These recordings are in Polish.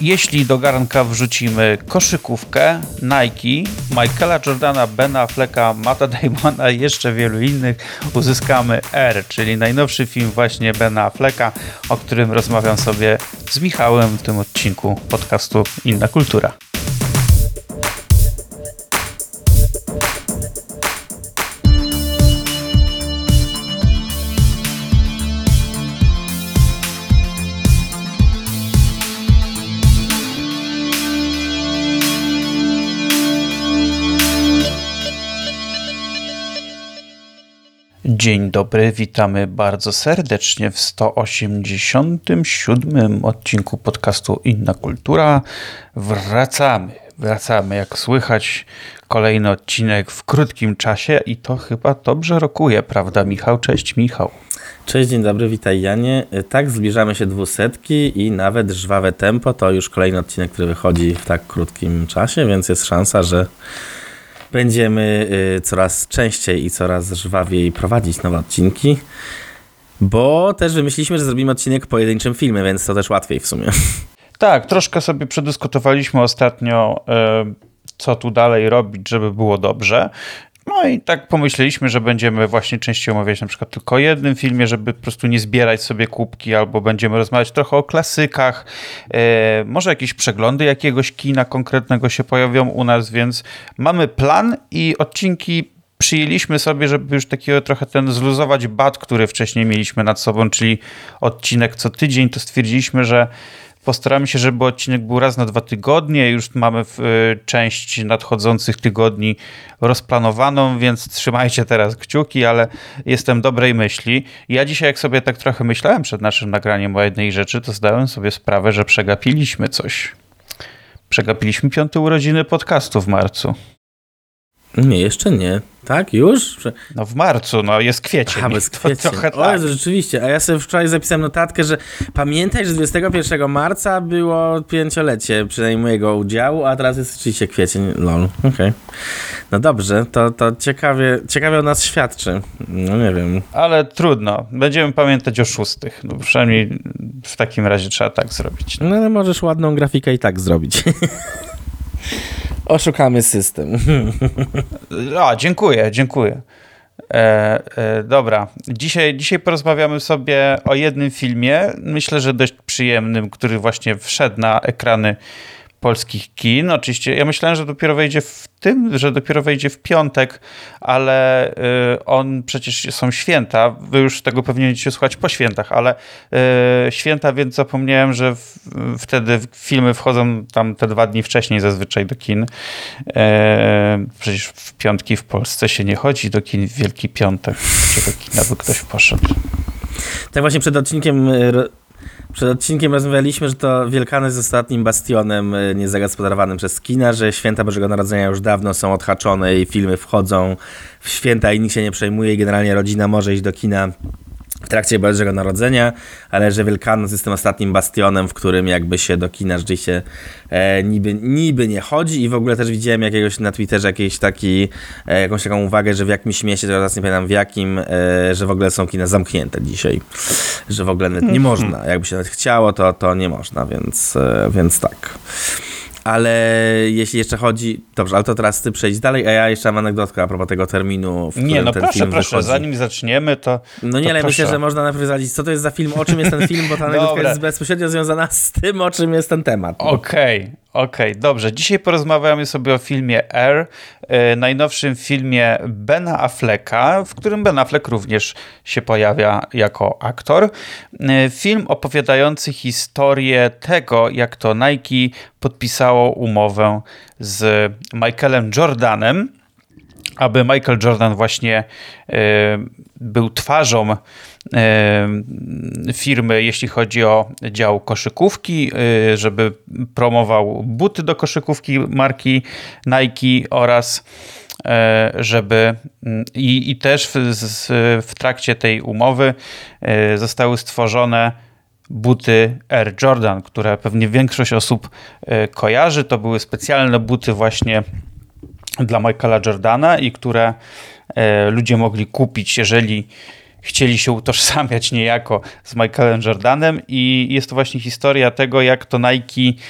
Jeśli do garnka wrzucimy koszykówkę, Nike, Michaela Jordana, Bena Afflecka, Matta Damona i jeszcze wielu innych, uzyskamy R, czyli najnowszy film właśnie Bena Afflecka, o którym rozmawiam sobie z Michałem w tym odcinku podcastu Inna Kultura. Dzień dobry, witamy bardzo serdecznie w 187 odcinku podcastu Inna Kultura. Wracamy, wracamy, jak słychać, kolejny odcinek w krótkim czasie i to chyba dobrze rokuje, prawda Michał? Cześć Michał. Cześć, dzień dobry, witaj Janie. Tak, zbliżamy się dwusetki i nawet żwawe tempo to już kolejny odcinek, który wychodzi w tak krótkim czasie, więc jest szansa, że będziemy y, coraz częściej i coraz żwawiej prowadzić nowe odcinki. Bo też wymyśliliśmy, że zrobimy odcinek pojedynczym filmie, więc to też łatwiej w sumie. Tak, troszkę sobie przedyskutowaliśmy ostatnio, y, co tu dalej robić, żeby było dobrze. No i tak pomyśleliśmy, że będziemy właśnie częściej omawiać na przykład tylko o jednym filmie, żeby po prostu nie zbierać sobie kubki, albo będziemy rozmawiać trochę o klasykach. E, może jakieś przeglądy jakiegoś kina konkretnego się pojawią u nas, więc mamy plan i odcinki przyjęliśmy sobie, żeby już takiego trochę ten zluzować bat, który wcześniej mieliśmy nad sobą, czyli odcinek co tydzień, to stwierdziliśmy, że Postaramy się, żeby odcinek był raz na dwa tygodnie. Już mamy y, część nadchodzących tygodni rozplanowaną, więc trzymajcie teraz kciuki, ale jestem dobrej myśli. Ja dzisiaj, jak sobie tak trochę myślałem przed naszym nagraniem o jednej rzeczy, to zdałem sobie sprawę, że przegapiliśmy coś. Przegapiliśmy piąte urodziny podcastu w marcu. Nie, jeszcze nie. Tak, już? No w marcu, no jest kwiecień. A, bez kwiecień. Trochę o, tak. rzeczywiście. A ja sobie wczoraj zapisałem notatkę, że pamiętaj, że 21 marca było pięciolecie przynajmniej mojego udziału, a teraz jest oczywiście kwiecień. Lol. Okej. Okay. No dobrze, to, to ciekawie, ciekawie o nas świadczy. No nie wiem. Ale trudno. Będziemy pamiętać o szóstych. No przynajmniej w takim razie trzeba tak zrobić. No ale możesz ładną grafikę i tak zrobić. Oszukamy system. A, dziękuję, dziękuję. E, e, dobra, dzisiaj, dzisiaj porozmawiamy sobie o jednym filmie, myślę, że dość przyjemnym, który właśnie wszedł na ekrany polskich kin. Oczywiście ja myślałem, że dopiero wejdzie w tym, że dopiero wejdzie w piątek, ale y, on przecież są święta. Wy już tego pewnie będziecie słuchać po świętach, ale y, święta, więc zapomniałem, że wtedy filmy wchodzą tam te dwa dni wcześniej zazwyczaj do kin. Y, przecież w piątki w Polsce się nie chodzi do kin w Wielki Piątek, gdzie do kina by ktoś poszedł. Tak właśnie przed odcinkiem przed odcinkiem rozmawialiśmy, że to Wielkanoc jest ostatnim bastionem e, niezagospodarowanym przez kina, że święta Bożego Narodzenia już dawno są odhaczone i filmy wchodzą w święta i nikt się nie przejmuje. I generalnie rodzina może iść do kina w trakcie Bożego Narodzenia, ale że Wielkanoc jest tym ostatnim bastionem, w którym jakby się do kina rzeczywiście e, niby, niby nie chodzi i w ogóle też widziałem jakiegoś na Twitterze jakiś taki, e, jakąś taką uwagę, że w jakimś mieście, teraz nie pamiętam w jakim, e, że w ogóle są kina zamknięte dzisiaj, że w ogóle nie mhm. można, jakby się nawet chciało, to, to nie można, więc, e, więc tak. Ale jeśli jeszcze chodzi. Dobrze, ale to teraz ty przejdź dalej, a ja jeszcze mam anegdotkę a propos tego terminu, w którym Nie, no ten proszę, film proszę, wychodzi. zanim zaczniemy, to. No nie, ale myślę, że można najpierw co to jest za film, o czym jest ten film, bo ta anegdotka jest bezpośrednio związana z tym, o czym jest ten temat. Okej, okay. Okej, okay, dobrze. Dzisiaj porozmawiamy sobie o filmie Air, yy, najnowszym filmie Bena Afflecka, w którym Ben Affleck również się pojawia jako aktor. Yy, film opowiadający historię tego, jak to Nike podpisało umowę z Michaelem Jordanem, aby Michael Jordan właśnie yy, był twarzą firmy, jeśli chodzi o dział koszykówki, y, żeby promował buty do koszykówki marki Nike oraz e, żeby mm, i, i też w, w trakcie tej umowy e, zostały stworzone buty Air Jordan, które pewnie większość osób e, kojarzy. To były specjalne buty właśnie dla Michaela Jordana i które ludzie mogli kupić, jeżeli chcieli się utożsamiać niejako z Michaelem Jordanem. I jest to właśnie historia tego, jak to Nike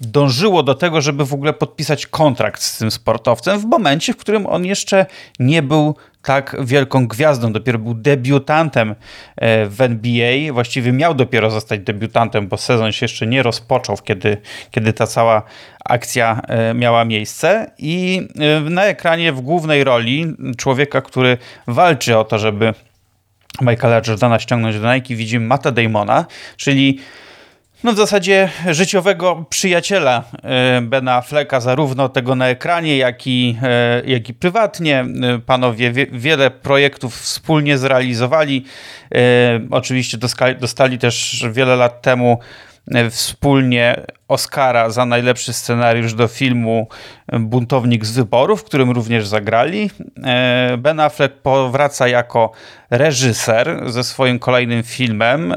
dążyło do tego, żeby w ogóle podpisać kontrakt z tym sportowcem w momencie, w którym on jeszcze nie był tak wielką gwiazdą, dopiero był debiutantem e, w NBA, właściwie miał dopiero zostać debiutantem, bo sezon się jeszcze nie rozpoczął, kiedy, kiedy ta cała akcja e, miała miejsce. I e, na ekranie w głównej roli człowieka, który walczy o to, żeby Michaela Jordana ściągnąć do Nike, widzimy Mata Damona, czyli no w zasadzie życiowego przyjaciela e, Bena Flecka, zarówno tego na ekranie, jak i, e, jak i prywatnie. E, panowie wie, wiele projektów wspólnie zrealizowali. Oczywiście dostali też wiele lat temu wspólnie Oscara za najlepszy scenariusz do filmu Buntownik z wyborów, w którym również zagrali. Ben Affleck powraca jako reżyser ze swoim kolejnym filmem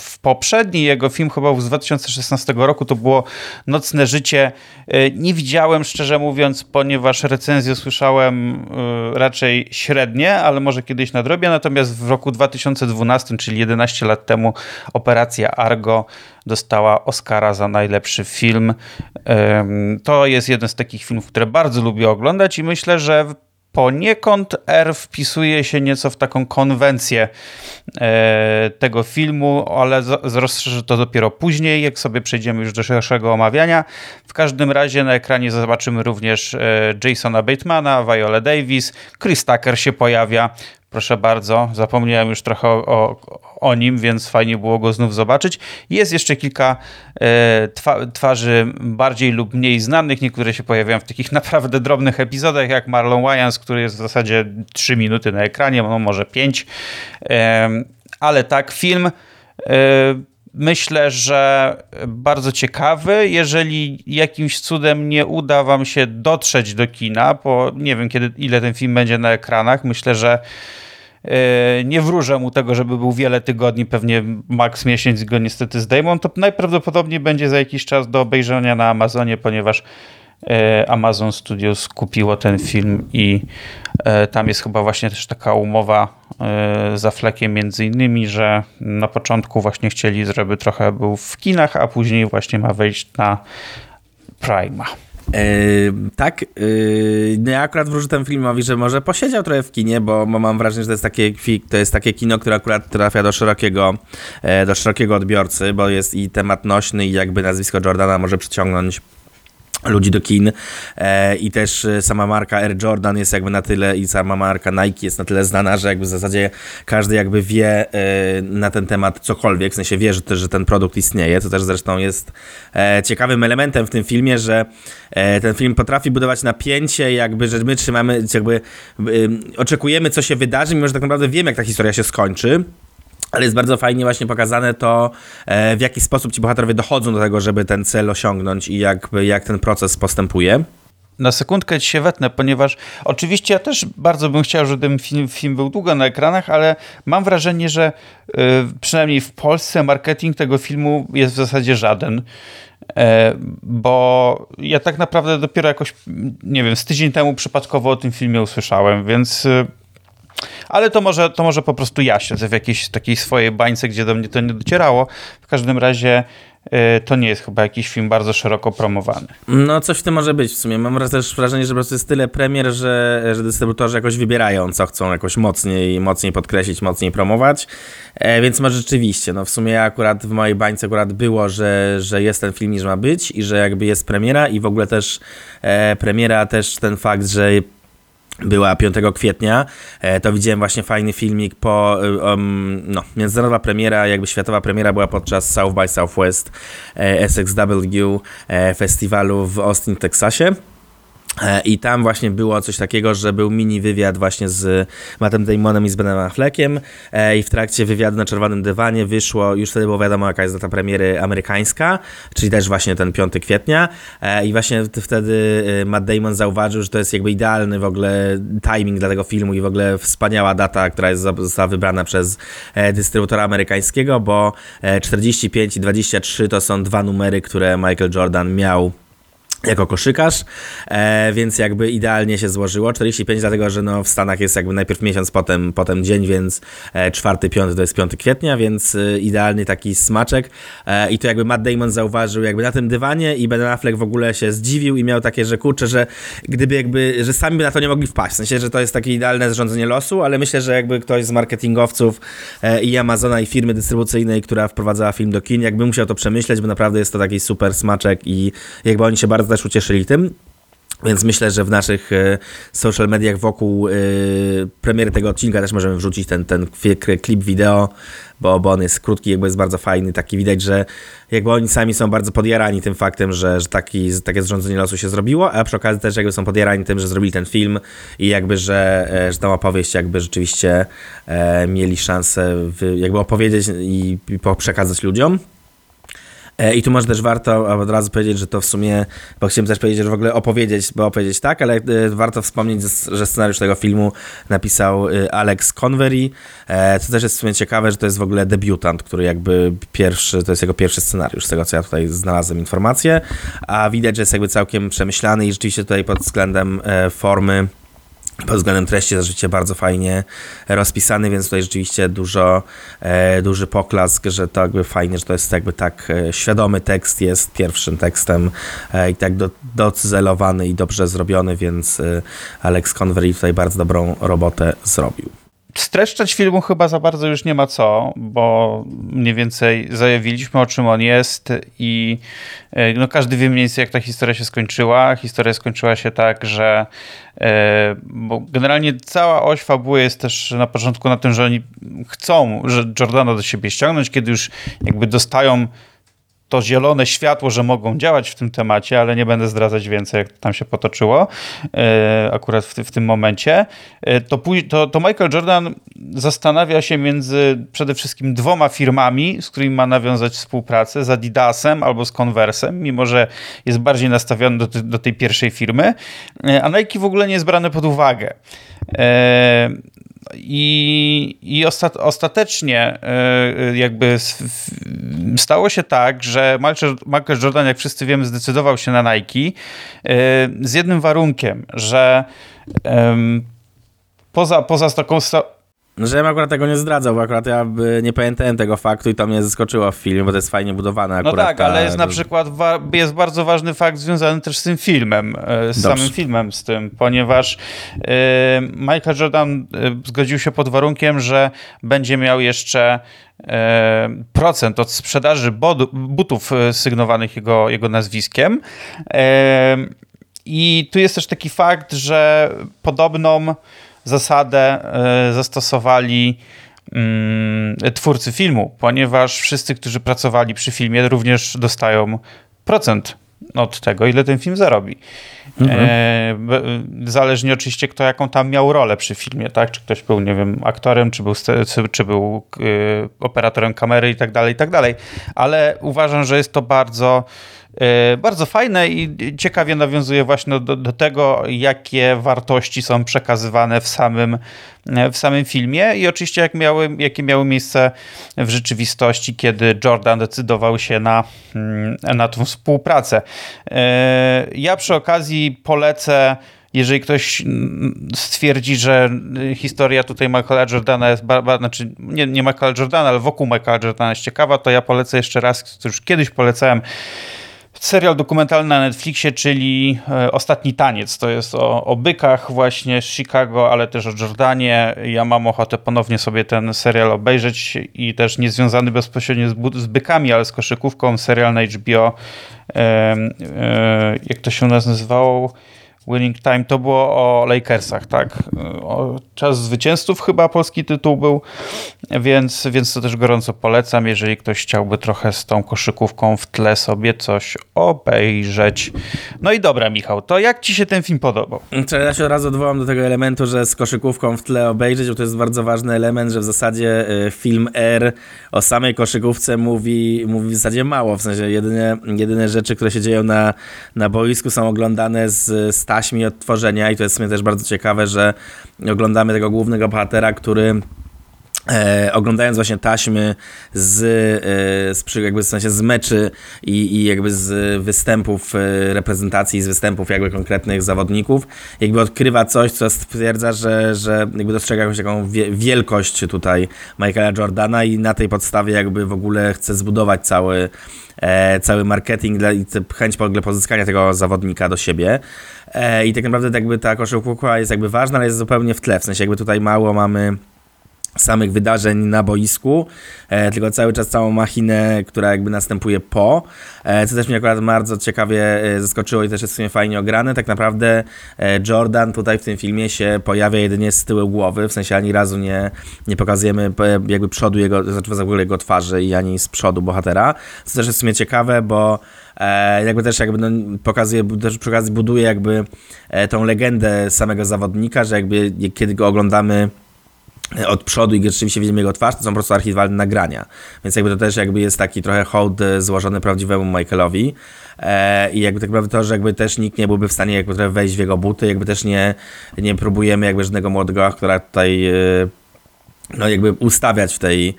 w poprzedni jego film, chyba z 2016 roku, to było Nocne Życie. E, nie widziałem, szczerze mówiąc, ponieważ recenzję słyszałem e, raczej średnie, ale może kiedyś nadrobię. Natomiast w roku 2012, czyli 11 lat temu, operacja Argo dostała Oscara za najlepszy film. To jest jeden z takich filmów, które bardzo lubię oglądać i myślę, że poniekąd R wpisuje się nieco w taką konwencję e, tego filmu, ale rozszerzy to dopiero później, jak sobie przejdziemy już do szerszego omawiania. W każdym razie na ekranie zobaczymy również e, Jasona Batemana, Viola Davis, Chris Tucker się pojawia, Proszę bardzo, zapomniałem już trochę o, o, nim, więc fajnie było go znów zobaczyć. Jest jeszcze kilka e, twa, twarzy bardziej lub mniej znanych. Niektóre się pojawiają w takich naprawdę drobnych epizodach, jak Marlon Wayans, który jest w zasadzie 3 minuty na ekranie, no może 5. E, ale tak, film. Myślę, że bardzo ciekawy. Jeżeli jakimś cudem nie uda wam się dotrzeć do kina, bo nie wiem kiedy, ile ten film będzie na ekranach, myślę, że e, nie wróżę mu tego, żeby był wiele tygodni, pewnie maks miesiąc go niestety zdejmą, to najprawdopodobniej będzie za jakiś czas do obejrzenia na Amazonie, ponieważ e, Amazon Studios kupiło ten film i e, tam jest chyba właśnie też taka umowa za flekiem między innymi, że na początku właśnie chcieli, żeby trochę był w kinach, a później właśnie ma wejść na Prima. Yy, tak, yy, ja akurat wróżę ten filmowi, że może posiedział trochę w kinie, bo mam wrażenie, że to jest takie, to jest takie kino, które akurat trafia do szerokiego, do szerokiego odbiorcy, bo jest i temat nośny i jakby nazwisko Jordana może przyciągnąć ludzi do kin. E, i też e, sama marka Air Jordan jest jakby na tyle i sama marka Nike jest na tyle znana, że jakby w zasadzie każdy jakby wie e, na ten temat cokolwiek, w sensie wie, że, że ten produkt istnieje, co też zresztą jest ciekawym elementem w tym filmie, że ten film potrafi budować napięcie, jakby, że my trzymamy, jakby oczekujemy co się wydarzy, mimo że tak naprawdę wiemy jak ta historia się skończy, ale jest bardzo fajnie właśnie pokazane to, e, w jaki sposób ci bohaterowie dochodzą do tego, żeby ten cel osiągnąć i jakby, jak ten proces postępuje na sekundkę ci się wetnę, ponieważ oczywiście ja też bardzo bym chciał, żeby ten film, film był długo na ekranach, ale mam wrażenie, że y, przynajmniej w Polsce marketing tego filmu jest w zasadzie żaden. E, bo ja tak naprawdę dopiero jakoś, nie wiem, z tydzień temu przypadkowo o tym filmie usłyszałem, więc ale to może, to może po prostu ja siedzę w jakiejś takiej swojej bańce, gdzie do mnie to nie docierało. W każdym razie y, to nie jest chyba jakiś film bardzo szeroko promowany. No coś w tym może być w sumie. Mam też wrażenie, że po prostu jest tyle premier, że, że dystrybutorzy jakoś wybierają, co chcą jakoś mocniej, mocniej podkreślić, mocniej promować. E, więc może rzeczywiście, no w sumie akurat w mojej bańce akurat było, że, że jest ten film niż ma być i że jakby jest premiera i w ogóle też e, premiera, też ten fakt, że była 5 kwietnia, e, to widziałem właśnie fajny filmik po, um, no, międzynarodowa premiera, jakby światowa premiera była podczas South by Southwest SXW festiwalu w Austin, Teksasie. E, I tam właśnie było coś takiego, że był mini wywiad właśnie z Mattem Damonem i z Benem Affleckiem e, i w trakcie wywiadu na czerwonym dywanie wyszło, już wtedy było wiadomo jaka jest data premiery amerykańska, czyli też właśnie ten 5 kwietnia e, i właśnie wtedy Matt Damon zauważył, że to jest jakby idealny w ogóle timing dla tego filmu i w ogóle wspaniała data, która jest, została wybrana przez dystrybutora amerykańskiego, bo 45 i 23 to są dwa numery, które Michael Jordan miał jako koszykarz, e, więc jakby idealnie się złożyło. 45 dlatego, że no w Stanach jest jakby najpierw miesiąc, potem, potem dzień, więc e, czwarty, piąty to jest 5 kwietnia, więc e, idealny taki smaczek e, i to jakby Matt Damon zauważył jakby na tym dywanie i Ben Affleck w ogóle się zdziwił i miał takie, że kurczę, że gdyby jakby, że sami by na to nie mogli wpaść, w sensie, że to jest takie idealne zrządzenie losu, ale myślę, że jakby ktoś z marketingowców e, i Amazona i firmy dystrybucyjnej, która wprowadzała film do kin, jakby musiał to przemyśleć, bo naprawdę jest to taki super smaczek i jakby oni się bardzo też ucieszyli tym. Więc myślę, że w naszych e, social mediach wokół e, premiery tego odcinka też możemy wrzucić ten, ten klip wideo, bo, bo on jest krótki, jakby jest bardzo fajny. Taki widać, że jakby oni sami są bardzo podjarani tym faktem, że, że taki, takie zrządzenie losu się zrobiło, a przy okazji też jakby są podjarani tym, że zrobili ten film i jakby, że, e, że tą opowieść jakby rzeczywiście mieli szansę w, jakby opowiedzieć i, i przekazać ludziom. E, I tu może też warto od razu powiedzieć, że to w sumie, bo chciałem też powiedzieć, że w ogóle opowiedzieć, bo opowiedzieć tak, ale e, warto wspomnieć, że scenariusz tego filmu napisał e, Alex Convery, co też jest w sumie ciekawe, że to jest w ogóle debiutant, który jakby pierwszy, to jest jego pierwszy scenariusz, z tego co ja tutaj znalazłem informację, a widać, że jest jakby całkiem przemyślany i rzeczywiście tutaj pod względem formy pod względem treści rzeczywiście bardzo fajnie rozpisany, więc tutaj rzeczywiście dużo, e, duży poklask, że to jakby fajnie, że to jest jakby tak e, świadomy tekst jest pierwszym tekstem e, i tak do, i dobrze zrobiony, więc e, Alex Convery tutaj bardzo dobrą robotę zrobił. Streszczać filmu chyba za bardzo już nie ma co, bo mniej więcej zajawiliśmy o czym on jest i e, no, każdy wie mniej więcej jak ta historia się skończyła. Historia skończyła się tak, że e, bo generalnie cała oś fabuły jest też na początku na tym, że oni chcą że Jordana do siebie ściągnąć, kiedy już jakby dostają to zielone światło, że mogą działać w tym temacie, ale nie będę zdradzać więcej, jak tam się potoczyło e, akurat w, w, tym momencie, e, to, to, to, Michael Jordan zastanawia się między przede wszystkim dwoma firmami, z którymi ma nawiązać współpracę, z Adidasem albo z Conversem, mimo że jest bardziej nastawiony do, do tej pierwszej firmy, e, a Nike w ogóle nie jest brane pod uwagę. I, i ostat, ostatecznie e, jakby stało się tak, że Michael Jordan, jak wszyscy wiemy, zdecydował się na Nike e, z jednym warunkiem, że poza, poza taką że ja akurat tego nie zdradzał, bo akurat ja nie pamiętałem tego faktu i to mnie zaskoczyło w filmie, bo to jest fajnie budowane akurat. No tak, ta... ale jest na przykład, jest bardzo ważny fakt związany też z tym filmem, e, z Dobrze. samym filmem z tym, ponieważ e, Michael Jordan e, zgodził się pod warunkiem, że będzie miał jeszcze procent od sprzedaży butów sygnowanych jego, jego nazwiskiem. I tu jest też taki fakt, że podobną zasadę e, zastosowali mm, twórcy filmu, ponieważ wszyscy, którzy pracowali przy filmie, również dostają procent od tego, ile ten film zarobi. Mhm. E, zależnie oczywiście, kto jaką tam miał rolę przy filmie, tak? Czy ktoś był, nie wiem, aktorem, czy był, czy był e, operatorem kamery i tak dalej, i tak dalej. Ale uważam, że jest to bardzo bardzo fajne i ciekawie nawiązuje właśnie do, do, tego, jakie wartości są przekazywane w samym, w samym filmie i oczywiście jak miały, jakie miały miejsce w rzeczywistości, kiedy Jordan decydował się na, mm, na tą współpracę. E, ja przy okazji polecę jeżeli ktoś mm, stwierdzi, że historia tutaj Michaela Jordana jest, znaczy nie, nie Michaela Jordana, ale wokół Michaela Jordana jest ciekawa, to ja polecę jeszcze raz, już kiedyś polecałem, serial dokumentalny na Netflixie, czyli e, Ostatni Taniec. To jest o, o bykach właśnie z Chicago, ale też o Jordanie. Ja mam ochotę ponownie sobie ten serial obejrzeć i też niezwiązany bezpośrednio z, z bykami, ale z koszykówką, serial na HBO. E, e, jak to się u nas nazywało? Winning Time to było o Lakersach, tak? O czas zwycięzców chyba polski tytuł był, więc, więc to też gorąco polecam, jeżeli ktoś chciałby trochę z tą koszykówką w tle sobie coś obejrzeć. No i dobra, Michał, to jak ci się ten film podobał? Ja się od razu odwołam do tego elementu, że z koszykówką w tle obejrzeć, bo to jest bardzo ważny element, że w zasadzie y, film R o samej koszykówce mówi, mówi w zasadzie mało, w sensie jedyne, jedyne rzeczy, które się dzieją na, na boisku są oglądane z, z taśmi odtworzenia i to jest w sumie też bardzo ciekawe, że oglądamy tego głównego bohatera, który E, oglądając właśnie taśmy z, e, z, jakby w sensie z meczy i, i jakby z występów e, reprezentacji, z występów jakby konkretnych zawodników, jakby odkrywa coś, co stwierdza, że, że jakby dostrzega jakąś taką wie, wielkość tutaj Michaela Jordana i na tej podstawie jakby w ogóle chce zbudować cały, e, cały marketing dla, i chęć w ogóle pozyskania tego zawodnika do siebie. E, I tak naprawdę jakby ta koszykówka jest jakby ważna, ale jest zupełnie w tle, w sensie jakby tutaj mało mamy samych wydarzeń na boisku, e, tylko cały czas całą machinę, która jakby następuje po, e, co też mnie akurat bardzo ciekawie e, zaskoczyło i też jest w sumie fajnie ograne. Tak naprawdę Jordan tutaj w tym filmie się pojawia jedynie z tyłu głowy, w sensie ani razu nie, nie pokazujemy jakby przodu jego, znaczy w ogóle jego twarzy i ani z przodu bohatera, co też jest w sumie ciekawe, bo jakby też jakby no, pokazuje, też przy okazji buduje jakby tą legendę samego zawodnika, że jakby kiedy go oglądamy od przodu i rzeczywiście widzimy jego twarz, to są po prostu archiwalne nagrania. Więc jakby to też jakby jest taki trochę hołd e, złożony prawdziwemu Michaelowi. E, I jakby tak naprawdę to, że jakby też nikt nie byłby w stanie jakby trochę wejść w jego buty, jakby też nie, nie próbujemy jakby żadnego młodego aktora tutaj e, no jakby ustawiać w tej,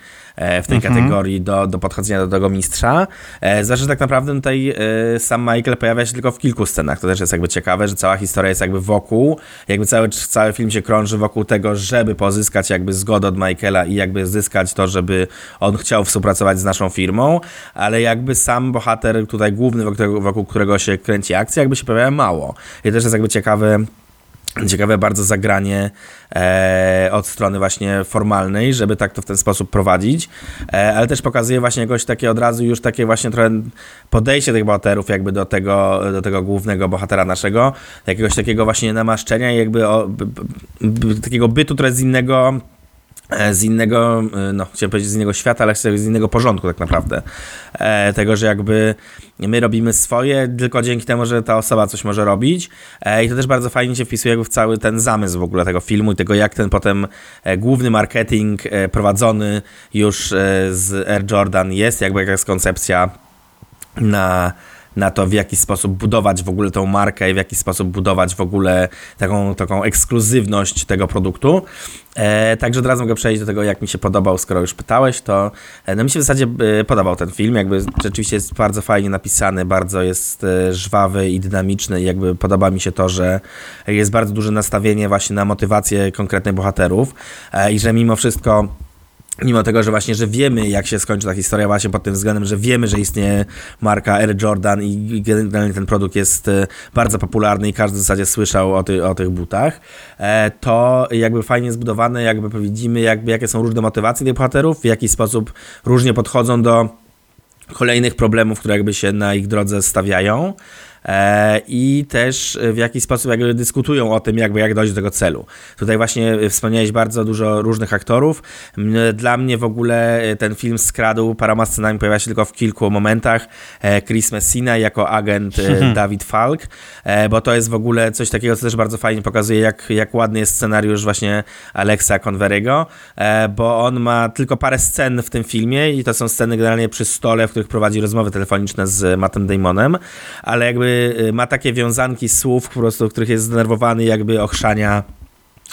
w tej mhm. kategorii do, do podchodzenia do tego mistrza. E, że tak naprawdę tutaj e, sam Michael pojawia się tylko w kilku scenach. To też jest jakby ciekawe, że cała historia jest jakby wokół, jakby cały, cały film się krąży wokół tego, żeby pozyskać jakby zgodę od Michaela i jakby zyskać to, żeby on chciał współpracować z naszą firmą, ale jakby sam bohater tutaj główny, wokół, wokół którego się kręci akcja, jakby się pojawia mało. I też jest jakby ciekawe ciekawe bardzo zagranie e, od strony właśnie formalnej, żeby tak to w ten sposób prowadzić, e, ale też pokazuje właśnie jakoś takie od razu już takie właśnie trochę podejście tych bohaterów jakby do tego, do tego głównego bohatera naszego, jakiegoś takiego właśnie namaszczenia i jakby o, b, b, takiego bytu trochę z innego z innego, e, no chciałem powiedzieć z innego świata, ale z innego porządku tak naprawdę. E, tego, że jakby my robimy swoje, tylko dzięki temu, że ta osoba coś może robić e, i to też bardzo fajnie się wpisuje w cały ten zamysł w ogóle tego filmu i tego, jak ten potem e, główny marketing e, prowadzony już z Air Jordan jest, jakby jaka jest koncepcja na na to, w jaki sposób budować w ogóle tą markę i w jaki sposób budować w ogóle taką, taką ekskluzywność tego produktu. E, także od razu mogę przejść do tego, jak mi się podobał, skoro już pytałeś, to e, no mi się w zasadzie e, podobał ten film, jakby rzeczywiście jest bardzo fajnie napisany, bardzo jest e, żwawy i dynamiczny. I jakby podoba mi się to, że jest bardzo duże nastawienie właśnie na motywację konkretnych bohaterów. E, i że mimo wszystko Mimo tego, że właśnie, że wiemy, jak się skończy ta historia, właśnie pod tym względem, że wiemy, że istnieje marka Air Jordan i generalnie ten produkt jest e, bardzo popularny i każdy w zasadzie słyszał o, ty, o tych butach, e, to jakby fajnie zbudowane, jakby widzimy, jakby, jakie są różne motywacje tych bohaterów, w jaki sposób różnie podchodzą do kolejnych problemów, które jakby się na ich drodze stawiają. E, i też w jaki sposób jakby dyskutują o tym, jakby jak dojść do tego celu. Tutaj właśnie wspomniałeś bardzo dużo różnych aktorów. Dla mnie w ogóle ten film skradł paroma scenami, pojawia się tylko w kilku momentach. E, Chris Messina jako agent e. David Falk, bo to jest w ogóle coś takiego, co też bardzo fajnie pokazuje, jak, jak ładny jest scenariusz właśnie Alexa Convery'ego, bo on ma tylko parę scen w tym filmie i to są sceny generalnie przy stole, w których prowadzi rozmowy telefoniczne z Mattem Damonem, ale jakby Y, ma takie wiązanki słów, po prostu, których jest zdenerwowany, jakby ochrzania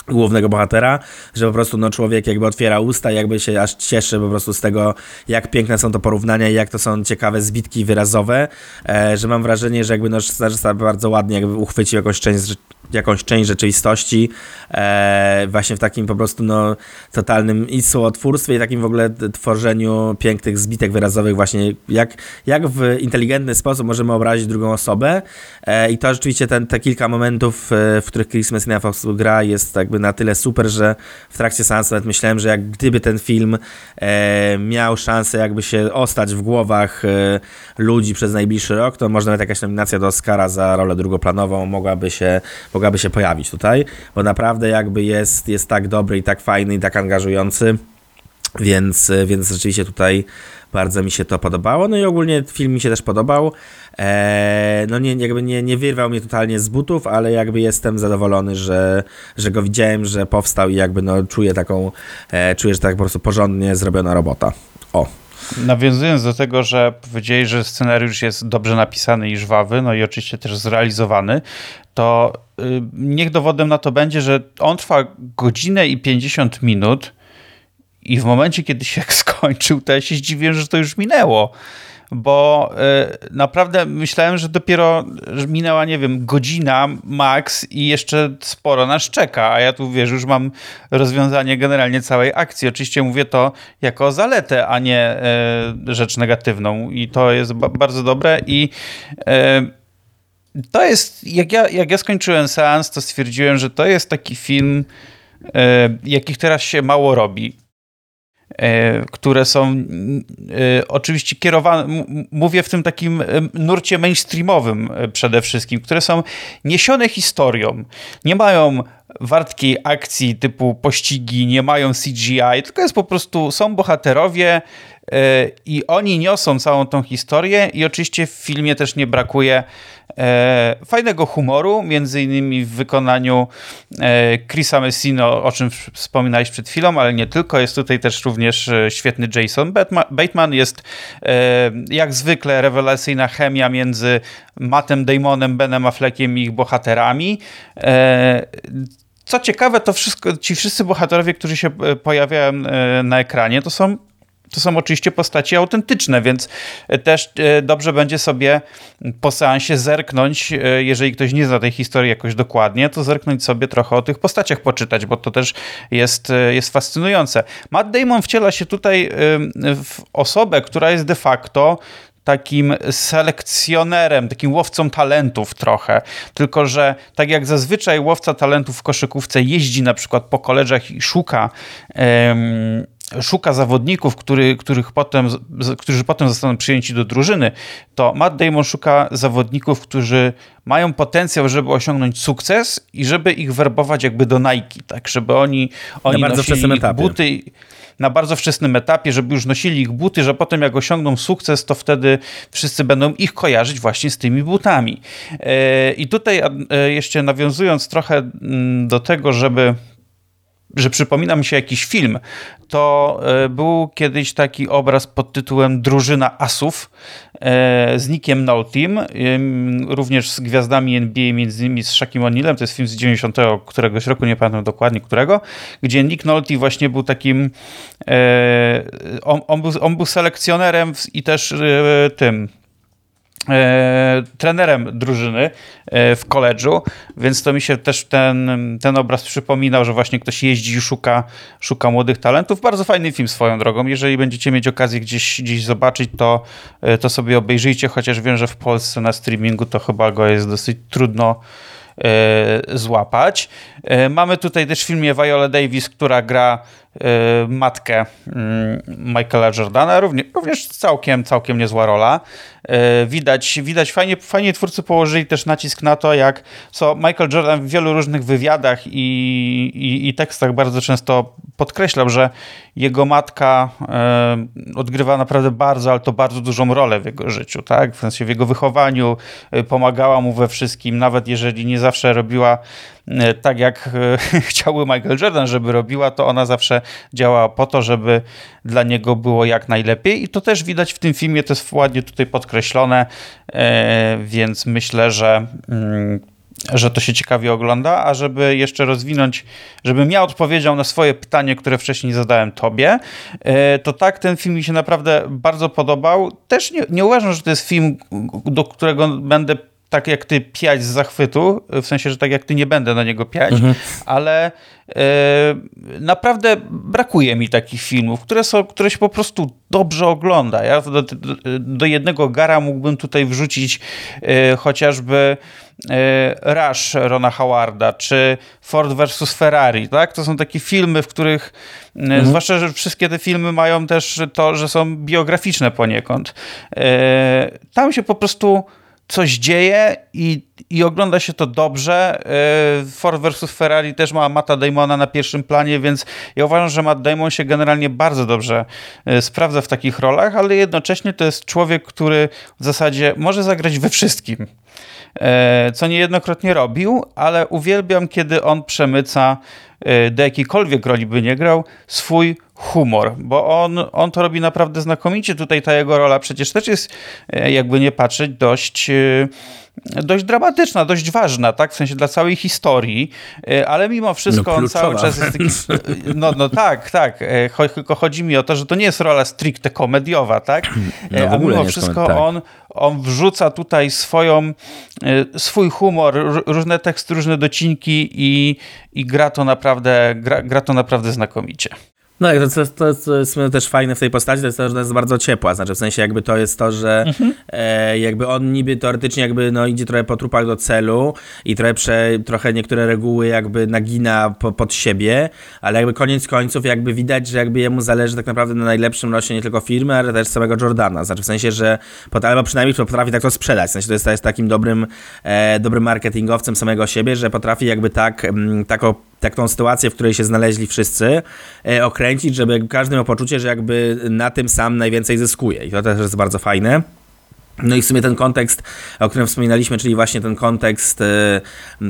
głównego bohatera, że po prostu no, człowiek jakby otwiera usta, jakby się aż cieszy po prostu z tego, jak piękne są to porównania i jak to są ciekawe zbitki wyrazowe, e, że mam wrażenie, że jakby no, scenarzysta bardzo ładnie jakby uchwycił jakąś część, jakąś część rzeczywistości e, właśnie w takim po prostu no, totalnym i słowotwórstwie i takim w ogóle tworzeniu pięknych zbitek wyrazowych właśnie jak, jak w inteligentny sposób możemy obrazić drugą osobę. E, i to rzeczywiście ten, te kilka momentów, e, w których Chris Messina gra jest jakby na tyle super, że w trakcie seansu nawet myślałem, że jak gdyby ten film e, miał szansę jakby się ostać w głowach e, ludzi przez najbliższy rok, to może nawet jakaś nominacja do Oscara za rolę drugoplanową mogłaby się, mogłaby się pojawić tutaj, bo naprawdę jakby jest, jest tak dobry i tak fajny i tak angażujący, więc, więc rzeczywiście tutaj bardzo mi się to podobało. No i ogólnie film mi się też podobał. Eee, no nie, jakby nie, nie wyrwał mnie totalnie z butów, ale jakby jestem zadowolony, że, że go widziałem, że powstał i jakby no czuję taką, e, czuję, że tak po prostu porządnie zrobiona robota. O. Nawiązując do tego, że powiedzieli, że scenariusz jest dobrze napisany i żwawy, no i oczywiście też zrealizowany, to y, niech dowodem na to będzie, że on trwa godzinę i 50 minut I w momencie, kiedy się skończył, to ja się zdziwiłem, że to już minęło bo y, naprawdę myślałem, że dopiero minęła, nie wiem, godzina max i jeszcze sporo nas czeka, a ja tu, wiesz, już mam rozwiązanie generalnie całej akcji. Oczywiście mówię to jako zaletę, a nie y, rzecz negatywną i to jest bardzo dobre i y, to jest, jak ja, jak ja skończyłem seans, to stwierdziłem, że to jest taki film, jakich teraz się mało robi które są e, oczywiście kierowane, mówię w tym takim e, nurcie mainstreamowym przede wszystkim, które są niesione historią. Nie mają wartkiej akcji typu pościgi, nie mają CGI, tylko jest po prostu, są bohaterowie i oni niosą całą tą historię i oczywiście w filmie też nie brakuje E, fajnego humoru, między innymi w wykonaniu e, Chrisa Messino, o czym wspominałeś przed chwilą, ale nie tylko. Jest tutaj też również e, świetny Jason Bateman. Jest jak zwykle rewelacyjna chemia między Mattem Damonem, Benem Affleckiem i ich bohaterami. Co ciekawe, to wszystko, ci wszyscy bohaterowie, którzy się pojawiają na ekranie, to są to są oczywiście postaci autentyczne, więc e, też e, dobrze będzie sobie po seansie zerknąć, e, jeżeli ktoś nie zna tej historii jakoś dokładnie, to zerknąć sobie trochę o tych postaciach poczytać, bo to też jest, jest fascynujące. Matt Damon wciela się tutaj w osobę, która jest de facto takim selekcjonerem, takim łowcą talentów trochę. Tylko, że tak jak zazwyczaj łowca talentów w koszykówce jeździ na przykład po koleżach i szuka um, szuka zawodników, który, których potem, którzy potem zostaną przyjęci do drużyny, to Matt Damon szuka zawodników, którzy mają potencjał, żeby osiągnąć sukces i żeby ich werbować jakby do Nike, tak, żeby oni, oni na bardzo wczesnym etapie. buty na bardzo wczesnym etapie, żeby już nosili ich buty, że potem jak osiągną sukces, to wtedy wszyscy będą ich kojarzyć właśnie z tymi butami. E, I tutaj e, jeszcze nawiązując trochę mm, do tego, żeby że przypomina mi się jakiś film, to e, był kiedyś taki obraz pod tytułem Drużyna Asów e, z Nickiem Noltim, również z gwiazdami NBA, między innymi z Shaquem O'Nealem, to jest film z 90 któregoś roku, nie pamiętam dokładnie którego, gdzie Nick Nolte właśnie był takim, e, on, on, był, on był selekcjonerem i też tym e, trenerem drużyny e, w koledżu, więc to mi się też ten, ten obraz przypominał, że właśnie ktoś jeździ i szuka, szuka młodych talentów. Bardzo fajny film swoją drogą. Jeżeli będziecie mieć okazję gdzieś, gdzieś zobaczyć, to, e, to sobie obejrzyjcie, chociaż wiem, że w Polsce na streamingu to chyba go jest dosyć trudno złapać. E, mamy tutaj też w filmie Viola Davis, która gra Y, matkę mm, Michaela Jordana, również, również całkiem, całkiem niezła rola. Widać, widać fajnie, fajnie twórcy położyli też nacisk na to, jak co Michael Jordan w wielu różnych wywiadach i, i, i tekstach bardzo często podkreślał, że jego matka y, odgrywa naprawdę bardzo, ale to bardzo dużą rolę w jego życiu, tak? W sensie w jego wychowaniu, pomagała mu we wszystkim, nawet jeżeli nie zawsze robiła tak, jak chciałby Michael Jordan, żeby robiła, to ona zawsze działa po to, żeby dla niego było jak najlepiej i to też widać w tym filmie, to jest ładnie tutaj podkreślone, e, więc myślę, że mm, że to się ciekawie ogląda, a żeby jeszcze rozwinąć, żebym ja odpowiedział na swoje pytanie, które wcześniej zadałem tobie, e, to tak, ten film mi się naprawdę bardzo podobał. Też nie, nie uważam, że to jest film, do którego będę tak jak ty piać z zachwytu, w sensie, że tak jak ty nie będę na niego piać, mhm. ale e, naprawdę brakuje mi takich filmów, które, są, które się po prostu dobrze ogląda. Ja do, do, do jednego gara mógłbym tutaj wrzucić e, chociażby e, Rush Rona Howarda, czy Ford vs. Ferrari, tak? To są takie filmy, w których mhm. zwłaszcza, że wszystkie te filmy mają też to, że są biograficzne poniekąd. Tam się po prostu coś dzieje i, i ogląda się to dobrze. E, Ford vs. Ferrari też ma Matta Damona na pierwszym planie, więc ja uważam, że Matt Damon się generalnie bardzo dobrze e, sprawdza w takich rolach, ale jednocześnie to jest człowiek, który w zasadzie może zagrać we wszystkim. E, co niejednokrotnie robił, ale uwielbiam, kiedy on przemyca do jakiejkolwiek roli by nie grał, swój humor, bo on, on to robi naprawdę znakomicie. Tutaj ta jego rola przecież też jest, e, jakby nie patrzeć, dość e, dość dramatyczna, dość ważna, tak? W sensie dla całej historii, e, ale mimo wszystko no, on cały czas jest taki... No, no tak, tak. Tylko chodzi mi o to, że to nie jest rola stricte komediowa, tak? No, A mimo wszystko tak. on, on wrzuca tutaj swoją, swój humor, różne teksty, różne docinki i, i gra to naprawdę, gra, gra to naprawdę znakomicie. No i to, to, to jest też fajne w tej postaci, to jest to, że jest bardzo ciepła, znaczy w sensie jakby to jest to, że mhm. e, jakby on niby teoretycznie jakby no idzie trochę po trupach do celu i trochę, prze, trochę niektóre reguły jakby nagina po, pod siebie, ale jakby koniec końców jakby widać, że jakby jemu zależy tak naprawdę na najlepszym losie nie tylko firmy, ale też samego Jordana, znaczy w sensie, że albo przynajmniej potrafi tak to sprzedać, w sensie to jest, to jest takim dobrym, e, dobrym marketingowcem samego siebie, że potrafi jakby tak, m, mm, taką tak tą sytuację, w której się znaleźli wszyscy, e, okręcić, żeby każdy miał poczucie, że jakby na tym sam najwięcej zyskuje. I to też jest bardzo fajne. No i w sumie ten kontekst, o którym wspominaliśmy, czyli właśnie ten kontekst e,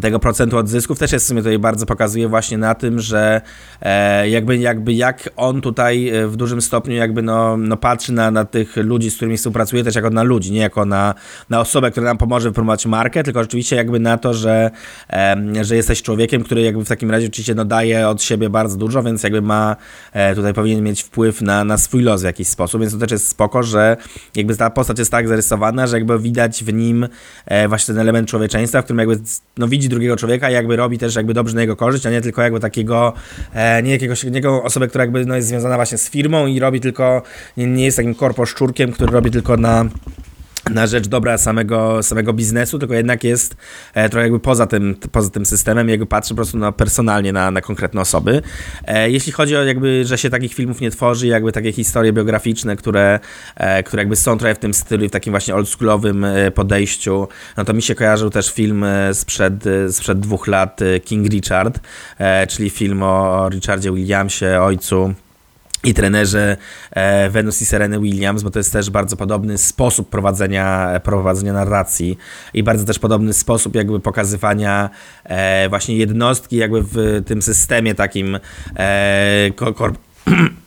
tego procentu od zysków też jest w sumie tutaj bardzo pokazuje właśnie na tym, że e, jakby, jakby jak on tutaj e, w dużym stopniu jakby no, no patrzy na, na tych ludzi, z którymi współpracuje też jako na ludzi, nie jako na, na osobę, która nam pomoże wypromować markę, tylko rzeczywiście jakby na to, że, że jesteś człowiekiem, który jakby w takim razie oczywiście no daje od siebie bardzo dużo, więc jakby ma tutaj powinien mieć wpływ na, na swój los w jakiś sposób, więc to też jest spoko, że jakby ta postać jest tak zarysowana, że jakby widać w nim e, właśnie ten element człowieczeństwa, w którym jakby no, widzi drugiego człowieka i jakby robi też jakby dobrze na jego korzyść, a nie tylko jakby takiego, e, nie jakiegoś, niego osobę, która jakby no, jest związana właśnie z firmą i robi tylko, nie, nie jest takim korpo szczurkiem, który robi tylko na na rzecz dobra samego, samego biznesu, tylko jednak jest e, trochę jakby poza tym, poza tym systemem, jakby patrzy po prostu na, personalnie na, na konkretne osoby. E, jeśli chodzi o jakby, że się takich filmów nie tworzy, jakby takie historie biograficzne, które, e, które jakby są trochę w tym stylu, w takim właśnie oldschoolowym podejściu, no to mi się kojarzył też film sprzed, sprzed dwóch lat King Richard, czyli film o Richardzie Williamsie, ojcu i trenerze e, Venus i Sereny Williams, bo to jest też bardzo podobny sposób prowadzenia, prowadzenia narracji i bardzo też podobny sposób jakby pokazywania e, właśnie jednostki jakby w tym systemie takim e,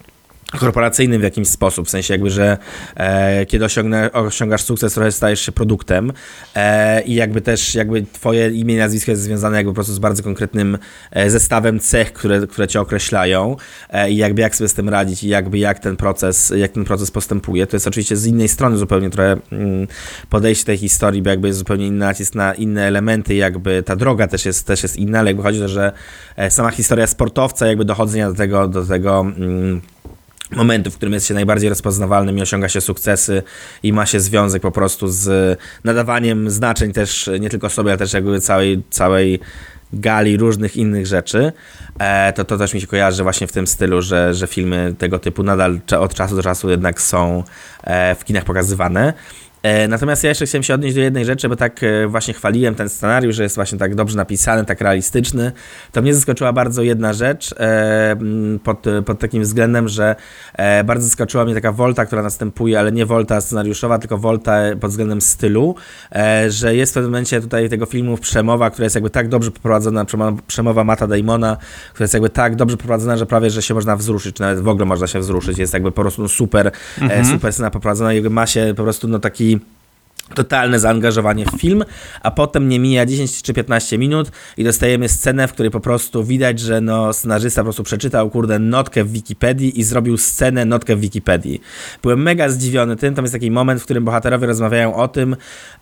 korporacyjnym w jakimś sposób, w sensie jakby, że e, kiedy osiągnę, osiągasz sukces, trochę stajesz się produktem e, i jakby też jakby twoje imię i nazwisko jest związane jakby po prostu z bardzo konkretnym e, zestawem cech, które, które cię określają e, i jakby jak sobie z tym radzić i jakby jak ten proces, jak ten proces postępuje. To jest oczywiście z innej strony zupełnie trochę mm, podejście tej historii, bo jakby jest zupełnie inny nacisk na inne elementy, jakby ta droga też jest, też jest inna, ale jakby chodzi o to, że e, sama historia sportowca, jakby dochodzenia do tego, do tego mm, momentu, w którym jest się najbardziej rozpoznawalnym i osiąga się sukcesy i ma się związek po prostu z nadawaniem znaczeń też nie tylko sobie, ale też jakby całej, całej gali różnych innych rzeczy, e, to to też mi się kojarzy właśnie w tym stylu, że, że filmy tego typu nadal od czasu do czasu jednak są e, w kinach pokazywane. E, natomiast ja jeszcze chciałem się odnieść do jednej rzeczy, bo tak e, właśnie chwaliłem ten scenariusz, że jest właśnie tak dobrze napisany, tak realistyczny. To mnie zaskoczyła bardzo jedna rzecz e, pod, pod takim względem, że bardzo zaskoczyła mnie taka wolta, która następuje, ale nie wolta scenariuszowa, tylko wolta pod względem stylu, że jest w pewnym momencie tutaj tego filmu przemowa, która jest jakby tak dobrze poprowadzona, przemowa Mata Damona, która jest jakby tak dobrze poprowadzona, że prawie, że się można wzruszyć, czy nawet w ogóle można się wzruszyć. Jest jakby po prostu super, mhm. super scena poprowadzona i ma się po prostu no taki России – totalne zaangażowanie w film, a potem nie mija 10 czy 15 minut i dostajemy scenę, w której po prostu widać, że no scenarzysta po prostu przeczytał, kurde, notkę w Wikipedii i zrobił scenę, notkę w Wikipedii. Byłem mega zdziwiony tym, tam jest taki moment, w którym bohaterowie rozmawiają o tym,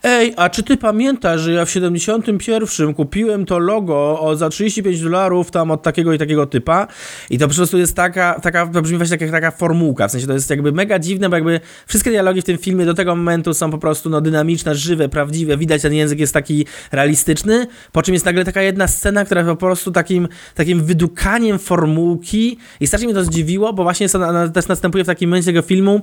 ej, a czy ty pamiętasz, że ja w 71 kupiłem to logo za 35 dolarów tam od takiego i takiego typa i to po prostu jest taka, taka to brzmi właśnie taka, taka formułka, w sensie to jest jakby mega dziwne, bo jakby wszystkie dialogi w tym filmie do tego momentu są po prostu no dynamiczne dynamiczne, żywe, prawdziwe, widać ten język jest taki realistyczny, po czym jest nagle taka jedna scena, która po prostu takim, takim wydukaniem formułki i strasznie mnie to zdziwiło, bo właśnie to, też następuje w takim momencie tego filmu,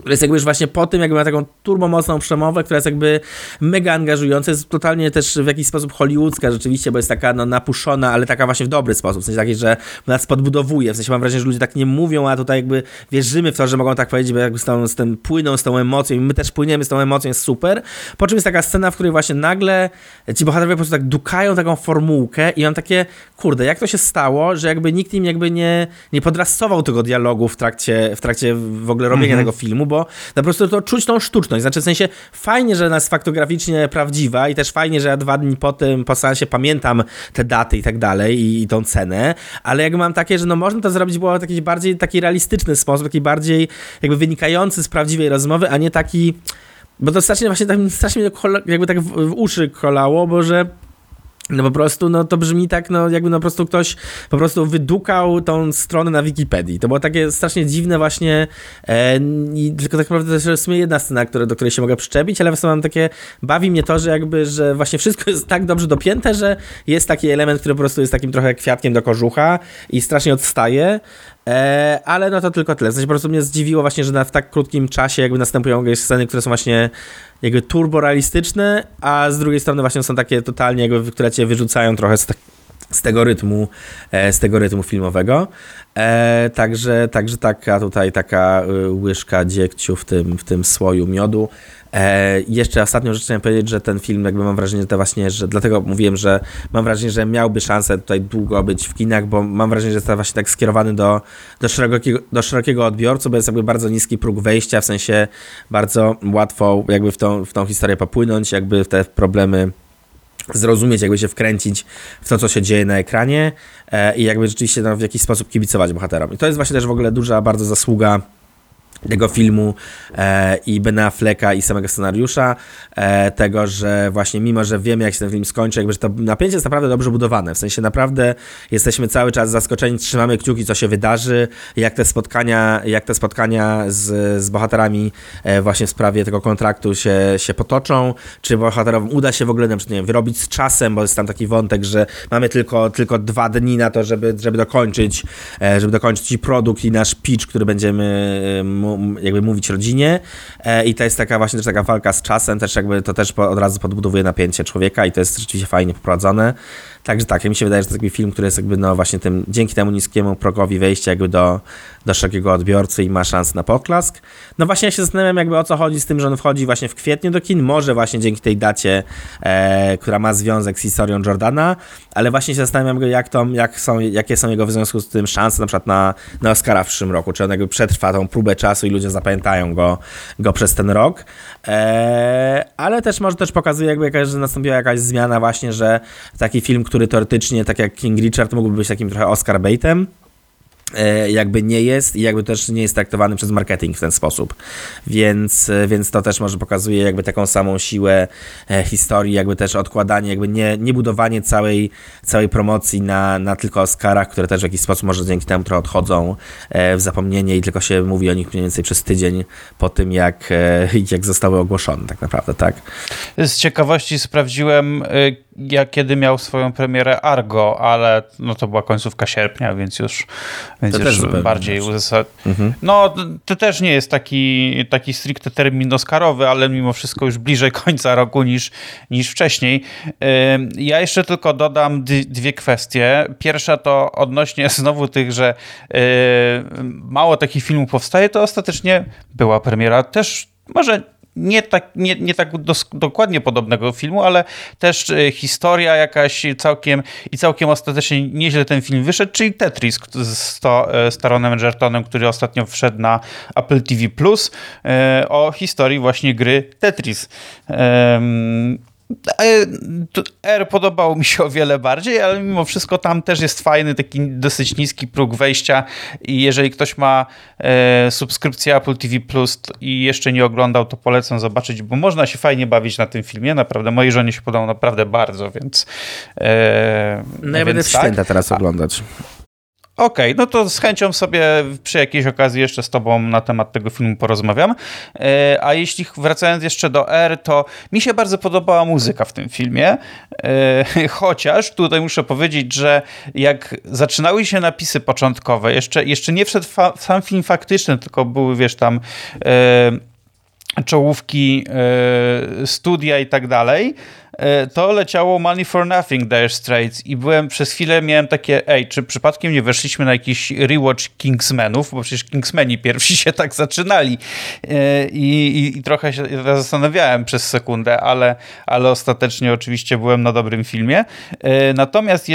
który jest jakby już właśnie po tym, jakby ma taką turbomocną przemowę, która jest jakby mega angażująca, jest totalnie też w jakiś sposób hollywoodzka rzeczywiście, bo jest taka no, napuszona, ale taka właśnie w dobry sposób, w sensie taki, że nas podbudowuje, w sensie mam wrażenie, że ludzie tak nie mówią, a tutaj jakby wierzymy w to, że mogą tak powiedzieć, bo jakby z, tą, z tym płyną, z tą emocją i my też płyniemy z tą emocją, jest super, po czym jest taka scena, w której właśnie nagle ci bohaterowie po prostu tak dukają taką formułkę i mam takie, kurde, jak to się stało, że jakby nikt im jakby nie, nie podrasował tego dialogu w trakcie, w trakcie w ogóle robienia tego filmu, bo po prostu to czuć tą sztuczność. Znaczy w sensie fajnie, że ona jest faktograficznie prawdziwa i też fajnie, że ja dwa dni po tym, po seansie pamiętam te daty i tak dalej i, i tą cenę, ale jakby mam takie, że no można to zrobić było w jakiś bardziej taki realistyczny sposób, taki bardziej jakby wynikający z prawdziwej rozmowy, a nie taki bo to strasznie właśnie tak, strasznie jakby tak w, w uszy kolało, bo że no po prostu, no to brzmi tak, no jakby no po prostu ktoś po prostu wydukał tą stronę na Wikipedii. To było takie strasznie dziwne właśnie e, i tylko tak naprawdę to jest w sumie jedna scena, które, do której się mogę przyczepić, ale w sumie mam takie, bawi mnie to, że jakby, że właśnie wszystko jest tak dobrze dopięte, że jest taki element, który po prostu jest takim trochę kwiatkiem do kożucha i strasznie odstaje, E, ale no to tylko tyle. W po prostu mnie zdziwiło właśnie, że na, w tak krótkim czasie jakby następują jakieś sceny, które są właśnie jakby turbo realistyczne, a z drugiej strony właśnie są takie totalnie jakby, które cię wyrzucają trochę z, z tego rytmu, e, z tego rytmu filmowego. E, także, także taka tutaj taka y, łyżka dziegciu w tym, w tym słoju miodu. E, jeszcze ostatnią rzecz chciałem powiedzieć, że ten film jakby mam wrażenie, że to właśnie, że dlatego mówiłem, że mam wrażenie, że miałby szansę tutaj długo być w kinach, bo mam wrażenie, że jest właśnie tak skierowany do, do, szerokiego, do szerokiego odbiorcy, bo jest jakby bardzo niski próg wejścia, w sensie bardzo łatwo jakby w tą, w tą historię popłynąć, jakby w te problemy zrozumieć, jakby się wkręcić w to, co się dzieje na ekranie e, i jakby rzeczywiście no, w jakiś sposób kibicować bohaterom. I to jest właśnie też w ogóle duża bardzo zasługa tego filmu e, i Bena Afflecka i samego scenariusza, e, tego, że właśnie mimo, że wiemy jak się ten film skończy, jakby, że to napięcie jest naprawdę dobrze budowane, w sensie naprawdę jesteśmy cały czas zaskoczeni, trzymamy kciuki, co się wydarzy, jak te spotkania, jak te spotkania z, z bohaterami e, właśnie w sprawie tego kontraktu się, się potoczą, czy bohaterom uda się w ogóle nie wiem, wyrobić z czasem, bo jest tam taki wątek, że mamy tylko, tylko dwa dni na to, żeby, żeby dokończyć, e, żeby dokończyć produkt i nasz pitch, który będziemy e, mu, jakby mówić rodzinie e, i to jest taka właśnie też taka walka z czasem, też jakby to też po, od razu podbudowuje napięcie człowieka i to jest rzeczywiście fajnie poprowadzone. Także tak, mi się wydaje, że to taki film, który jest jakby no właśnie tym, dzięki temu niskiemu progowi wejścia jakby do, do szerokiego odbiorcy i ma szansę na poklask. No właśnie ja się zastanawiam jakby o co chodzi z tym, że on wchodzi właśnie w kwietniu do kin, może właśnie dzięki tej dacie, e, która ma związek z historią Jordana, ale właśnie się zastanawiam jak to, jak są, jakie są jego w związku z tym szanse na przykład na, na Oscara w przyszłym roku, czy on jakby przetrwa tą próbę czasu i ludzie zapamiętają go, go przez ten rok, e, ale też może też pokazuje jakby jakaś, że nastąpiła jakaś zmiana właśnie, że taki film, który teoretycznie, tak jak King Richard, mógłby być takim trochę Oscar baitem, e, jakby nie jest i jakby też nie jest traktowany przez marketing w ten sposób. Więc, e, więc to też może pokazuje jakby taką samą siłę e, historii, jakby też odkładanie, jakby nie, nie budowanie całej, całej promocji na, na tylko Oscarach, które też w jakiś sposób może dzięki temu trochę odchodzą w zapomnienie i tylko się mówi o nich mniej więcej przez tydzień po tym, jak, jak zostały ogłoszone tak naprawdę, tak? Z ciekawości sprawdziłem, ja kiedy miał swoją premierę Argo, ale no to była końcówka sierpnia, więc już, więc już bardziej uzasadnione. Mhm. No to też nie jest taki, taki stricte termin Oscarowy, ale mimo wszystko już bliżej końca roku niż, niż wcześniej. Ja jeszcze tylko dodam dwie kwestie. Pierwsza to odnośnie znowu tych, że mało takich filmów powstaje, to ostatecznie była premiera też może nie tak, nie, nie tak dos, dokładnie podobnego filmu, ale też e, historia jakaś całkiem i całkiem ostatecznie nieźle ten film wyszedł, czyli Tetris z, to, e, z Taronem Edgertonem, który ostatnio wszedł na Apple TV+, e, o historii właśnie gry Tetris. R podobał mi się o wiele bardziej, ale mimo wszystko tam też jest fajny, taki dosyć niski próg wejścia i jeżeli ktoś ma e, subskrypcję Apple TV Plus i jeszcze nie oglądał, to polecam zobaczyć, bo można się fajnie bawić na tym filmie, naprawdę. Mojej żonie się podobał naprawdę bardzo, więc... E, no ja będę tak. święta teraz oglądać. Okej, okay, no to z chęcią sobie przy jakiejś okazji jeszcze z tobą na temat tego filmu porozmawiam. E, a jeśli wracając jeszcze do R, to mi się bardzo podobała muzyka w tym filmie. E, chociaż tutaj muszę powiedzieć, że jak zaczynały się napisy początkowe, jeszcze, jeszcze nie wszedł sam film faktyczny, tylko były, wiesz, tam e, czołówki studia i tak dalej, to leciało Money for Nothing Dire Straits i byłem przez chwilę miałem takie, ej, czy przypadkiem nie weszliśmy na jakiś rewatch Kingsmenów, bo przecież Kingsmeni pierwsi się tak zaczynali e, i, i, i trochę się zastanawiałem przez sekundę, ale, ale ostatecznie oczywiście byłem na dobrym filmie. E, natomiast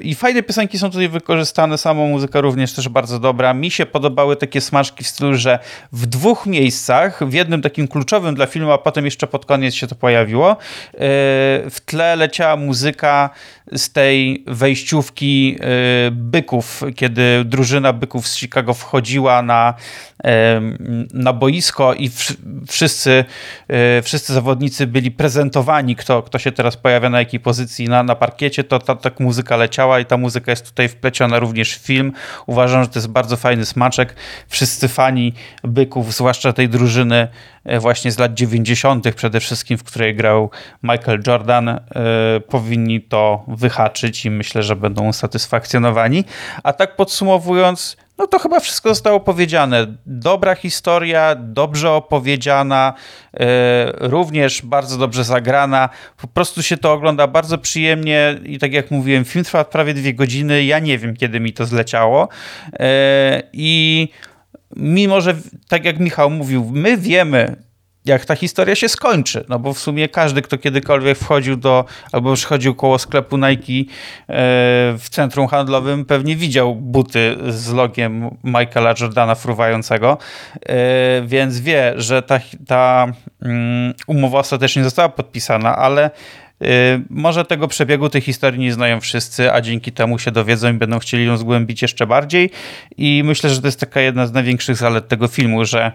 i fajne piosenki są tutaj wykorzystane, sama muzyka również też bardzo dobra. Mi się podobały takie smaczki w stylu, że w dwóch miejscach, w jednym takim kluczowym dla filmu, a potem jeszcze pod koniec się to pojawiło, w tle leciała muzyka z tej wejściówki y, byków, kiedy drużyna byków z Chicago wchodziła na, na boisko i wszyscy, y, wszyscy zawodnicy byli prezentowani, kto, kto się teraz pojawia na jakiej pozycji na, na parkiecie, to ta, ta muzyka leciała i ta muzyka jest tutaj wpleciona również w film. Uważam, że to jest bardzo fajny smaczek. Wszyscy fani byków, zwłaszcza tej drużyny właśnie z lat 90. przede wszystkim, w której grał Michael Jordan, e, powinni to wyhaczyć i myślę, że będą usatysfakcjonowani. A tak podsumowując, no to chyba wszystko zostało powiedziane. Dobra historia, dobrze opowiedziana, e, również bardzo dobrze zagrana. Po prostu się to ogląda bardzo przyjemnie i tak jak mówiłem, film trwa prawie dwie godziny. Ja nie wiem, kiedy mi to zleciało. E, I mimo, że tak jak Michał mówił, my wiemy, jak ta historia się skończy. No bo w sumie każdy, kto kiedykolwiek wchodził do, albo przychodził koło sklepu Nike e, w centrum handlowym, pewnie widział buty z logiem Michaela Jordana fruwającego, e, więc wie, że ta, ta mm, umowa ostatecznie została podpisana, ale może tego przebiegu tej historii nie znają wszyscy, a dzięki temu się dowiedzą i będą chcieli ją zgłębić jeszcze bardziej. I myślę, że to jest taka jedna z największych zalet tego filmu, że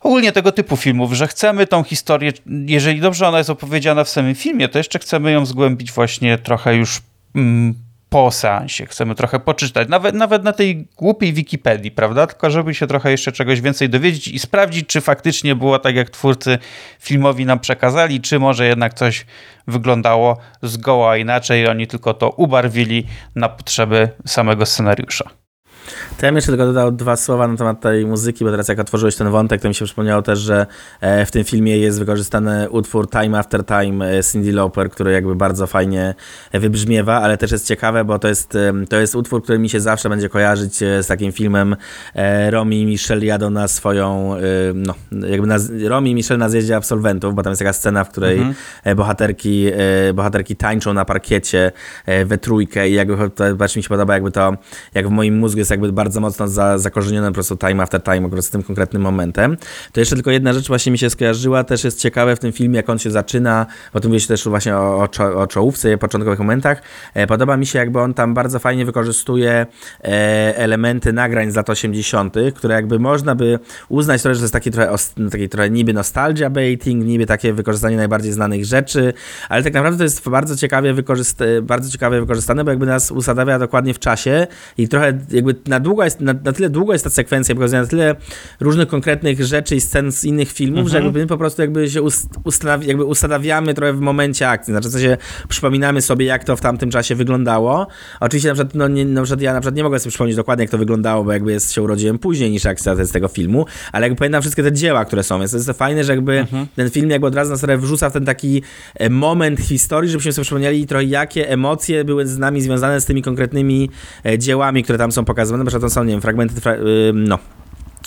ogólnie tego typu filmów, że chcemy tą historię, jeżeli dobrze ona jest opowiedziana w samym filmie, to jeszcze chcemy ją zgłębić właśnie trochę już mm, po seansie. Chcemy trochę poczytać, nawet, nawet na tej głupiej Wikipedii, prawda? Tylko żeby się trochę jeszcze czegoś więcej dowiedzieć i sprawdzić, czy faktycznie było tak, jak twórcy filmowi nam przekazali, czy może jednak coś wyglądało zgoła inaczej oni tylko to ubarwili na potrzeby samego scenariusza. To ja bym jeszcze tylko dodał dwa słowa na temat tej muzyki, bo teraz jak otworzyłeś ten wątek, to mi się przypomniało też, że e, w tym filmie jest wykorzystany utwór Time After Time e, Cindy Lauper, który jakby bardzo fajnie wybrzmiewa, ale też jest ciekawe, bo to jest, to jest utwór, który mi się zawsze będzie kojarzyć e, z takim filmem Romi i Michelle jadą na swoją, no, jakby na, Romi i Michelle na zjeździe absolwentów, bo tam jest taka scena, w której mhm. bohaterki, bohaterki tańczą na parkiecie we trójkę i jakby to bardzo mi się podoba, jakby to, jak w moim mózgu jest jakby bardzo mocno za, zakorzenione po prostu time after time, po prostu z tym konkretnym momentem. To jeszcze tylko jedna rzecz właśnie mi się skojarzyła, też jest ciekawe w tym filmie, jak on się zaczyna, bo tu mówię się też właśnie o, o, czo, o czołówce, początkowych momentach. E, podoba mi się, jakby on tam bardzo fajnie wykorzystuje e, elementy nagrań z lat 80., które jakby można by uznać trochę, że to jest taki trochę, taki trochę niby nostalgia baiting, niby takie wykorzystanie najbardziej znanych rzeczy, ale tak naprawdę to jest bardzo ciekawie, bardzo ciekawie wykorzystane, bo jakby nas usadawia dokładnie w czasie i trochę jakby na długo jest, na, na tyle długo jest ta sekwencja, pokazuje na tyle różnych konkretnych rzeczy i scen z innych filmów, mhm. że jakby my po prostu jakby się ustaw, jakby ustawiamy trochę w momencie akcji. Znaczy, w sensie przypominamy sobie, jak to w tamtym czasie wyglądało. Oczywiście na przykład, no, nie, na przykład ja na przykład nie mogę sobie przypomnieć dokładnie, jak to wyglądało, bo jakby jest, się urodziłem później niż akcja z tego filmu, ale jakby pamiętam wszystkie te dzieła, które są, więc to jest to fajne, że jakby mhm. ten film jakby od razu nas wrzuca w ten taki e, moment historii, żebyśmy sobie przypomnieli trochę, jakie emocje były z nami związane z tymi konkretnymi e, dziełami, które tam są Na przykład to są, nie wiem, fragmenty, fra no,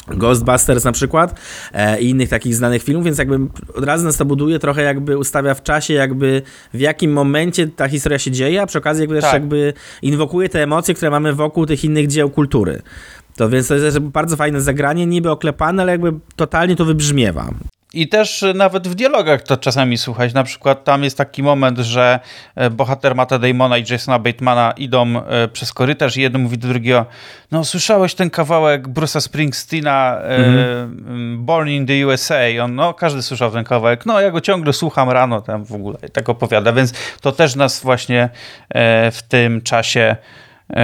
Ghostbusters na przykład e, i innych takich znanych filmów, więc jakby od razu nas to buduje, trochę jakby ustawia w czasie, jakby w jakim momencie ta historia się dzieje, a przy okazji jakby tak. też jakby inwokuje te emocje, które mamy wokół tych innych dzieł kultury. To więc to jest bardzo fajne zagranie, niby oklepane, ale jakby totalnie to wybrzmiewa. I też nawet w dialogach to czasami słuchać. Na przykład tam jest taki moment, że e, bohater Mata Damona i Jasona Batemana idą e, przez korytarz i jeden mówi do drugiego no słyszałeś ten kawałek Bruce'a Springsteena mhm. Born in the USA? On, no każdy słyszał ten kawałek. No ja go ciągle słucham rano tam w ogóle i tak opowiada. Więc to też nas właśnie w tym czasie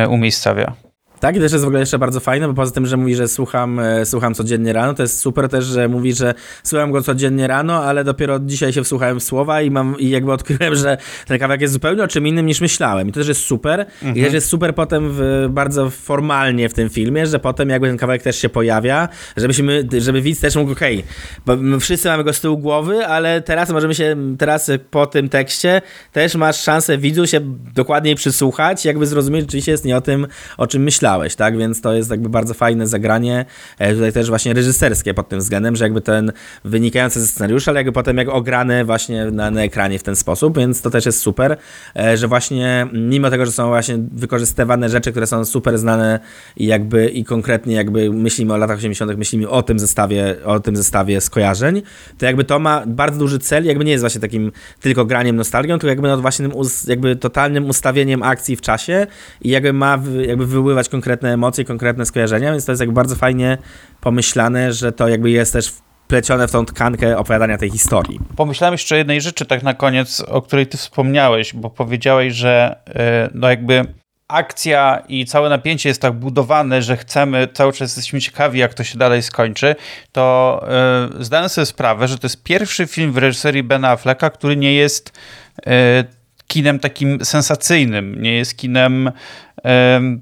umiejscawia. Tak, i też jest w ogóle jeszcze bardzo fajne, bo poza tym, że mówi, że słucham, e, słucham codziennie rano, to jest super też, że mówi, że słucham go codziennie rano, ale dopiero dzisiaj się wsłuchałem w słowa i mam i jakby odkryłem, że ten kawałek jest zupełnie o czym innym niż myślałem. I to też jest super. Mhm. I też jest super potem w, bardzo formalnie w tym filmie, że potem jakby ten kawałek też się pojawia, żebyśmy, żeby widz też mógł, okej, bo my wszyscy mamy go z tyłu głowy, ale teraz możemy się, teraz po tym tekście też masz szansę widzu się dokładniej przysłuchać, jakby zrozumieć, że rzeczywiście jest nie o tym, o czym myślałeś, tak? Więc to jest jakby bardzo fajne zagranie, e, tutaj też właśnie reżyserskie pod tym względem, że jakby ten wynikający ze scenariusza, ale jakby potem jak ograne właśnie na, na ekranie w ten sposób, więc to też jest super, e, że właśnie mimo tego, że są właśnie wykorzystywane rzeczy, które są super znane i jakby i konkretnie jakby myślimy o latach 80., myślimy o tym zestawie, o tym zestawie skojarzeń, to jakby to ma bardzo duży cel, jakby nie jest właśnie takim tylko graniem nostalgią, tylko jakby no właśnie jakby totalnym ustawieniem akcji w czasie i jakby ma jakby wyływać emocje, konkretne skojarzenia, więc to jest jakby bardzo fajnie pomyślane, że to jakby jest też wplecione w tą tkankę opowiadania tej historii. Pomyślałem jeszcze o jednej rzeczy tak na koniec, o której ty wspomniałeś, bo powiedziałeś, że e, no jakby akcja i całe napięcie jest tak budowane, że chcemy, cały czas jesteśmy ciekawi, jak to się dalej skończy, to yy, zdałem sobie sprawę, że to jest pierwszy film w reżyserii Bena Afflecka, który nie jest e, kinem takim sensacyjnym, nie jest kinem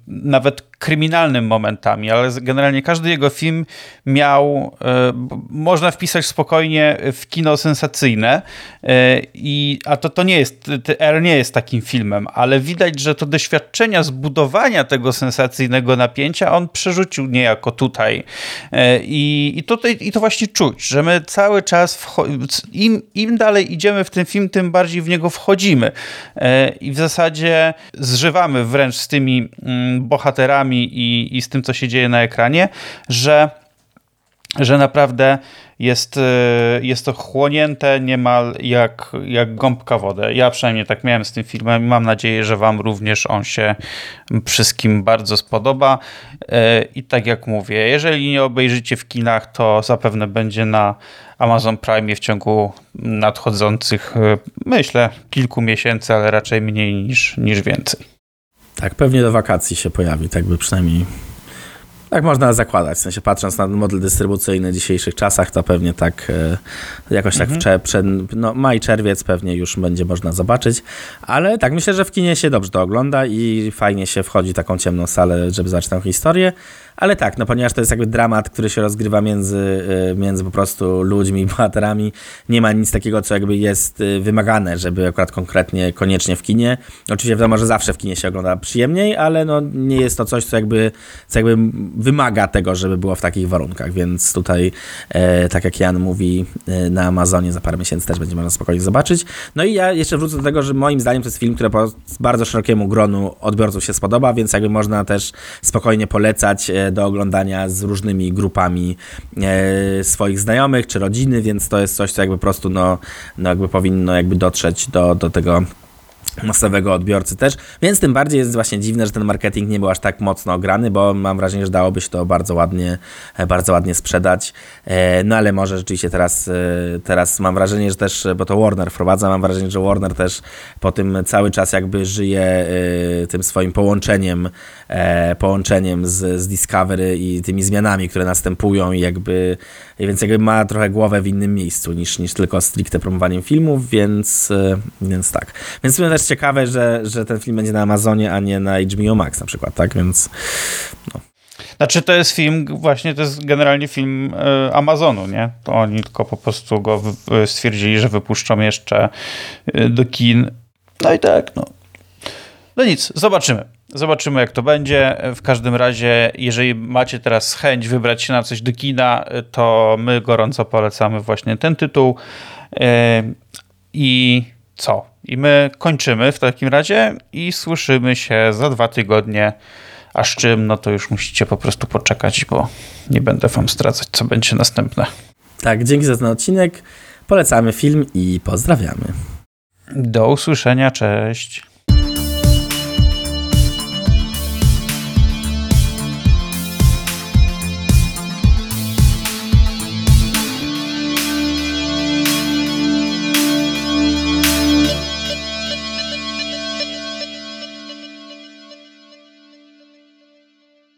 nawet kryminalnym momentami, ale generalnie każdy jego film miał, e, można wpisać spokojnie w kino sensacyjne, e, i, a to, to nie jest, R nie jest takim filmem, ale widać, że to doświadczenia zbudowania tego sensacyjnego napięcia on przerzucił niejako tutaj. E, I, i, tutaj, i to właśnie czuć, że my cały czas, im, im dalej idziemy w ten film, tym bardziej w niego wchodzimy. I w zasadzie zżywamy wręcz z mm, bohaterami i, i z tym, co się dzieje na ekranie, że, że naprawdę jest, e, jest to chłonięte niemal jak, jak gąbka wodę. Ja przynajmniej tak miałem z tym filmem i mam nadzieję, że Wam również on się wszystkim bardzo spodoba. E, I tak jak mówię, jeżeli nie obejrzycie w kinach, to zapewne będzie na Amazon Prime w ciągu nadchodzących, e, myślę, kilku miesięcy, ale raczej mniej niż, niż więcej. Tak, pewnie do wakacji się pojawi, tak by przynajmniej tak można zakładać, w sensie patrząc na model dystrybucyjny w dzisiejszych czasach, to pewnie tak e, jakoś tak w cze- przed, no, maj, czerwiec pewnie już będzie można zobaczyć, ale tak myślę, że w kinie się dobrze to ogląda i fajnie się wchodzi w taką ciemną salę, żeby zobaczyć tę historię, ale tak, no ponieważ to jest jakby dramat, który się rozgrywa między, e, między po prostu ludźmi i bohaterami, nie ma nic takiego, co jakby jest e, wymagane, żeby akurat konkretnie, koniecznie w kinie. Oczywiście wiadomo, że zawsze w kinie się ogląda przyjemniej, ale no nie jest to coś, co jakby, co jakby wymaga tego, żeby było w takich warunkach, więc tutaj, e, tak jak Jan mówi, e, na Amazonie za parę miesięcy też będzie można spokojnie zobaczyć. No i ja jeszcze wrócę do tego, że moim zdaniem to jest film, który bardzo szerokiemu gronu odbiorców się spodoba, więc jakby można też spokojnie polecać e, do oglądania z różnymi grupami e, swoich znajomych czy rodziny, więc to jest coś, co jakby po prostu no, no jakby powinno jakby dotrzeć do, do tego masowego odbiorcy też, więc tym bardziej jest właśnie dziwne, że ten marketing nie był aż tak mocno ograny, bo mam wrażenie, że dałoby się to bardzo ładnie, e, bardzo ładnie sprzedać, E, no ale może rzeczywiście teraz, e, teraz mam wrażenie, że też, bo to Warner wprowadza, mam wrażenie, że Warner też po tym cały czas jakby żyje tym swoim połączeniem, połączeniem z, z Discovery i tymi zmianami, które następują i jakby, więc jakby ma trochę głowę w innym miejscu niż, niż tylko stricte promowaniem filmów, więc, więc tak. Więc to też ciekawe, że, że ten film będzie na Amazonie, a nie na HBO Max na przykład, tak? Więc Znaczy to jest film, właśnie to jest generalnie film e, Amazonu, nie? To oni tylko po prostu go stwierdzili, że wypuszczą jeszcze e, do kin. No i tak, no. No nic, zobaczymy. Zobaczymy, jak to będzie. W każdym razie, jeżeli macie teraz chęć wybrać się na coś do kina, e, to my gorąco polecamy właśnie ten tytuł. I co? I my kończymy w takim razie i słyszymy się za dwa tygodnie. A z czym, no to już musicie po prostu poczekać, bo nie będę wam zdradzać, co będzie następne. tak, dzięki za ten odcinek. Polecamy film i pozdrawiamy. Do usłyszenia, cześć.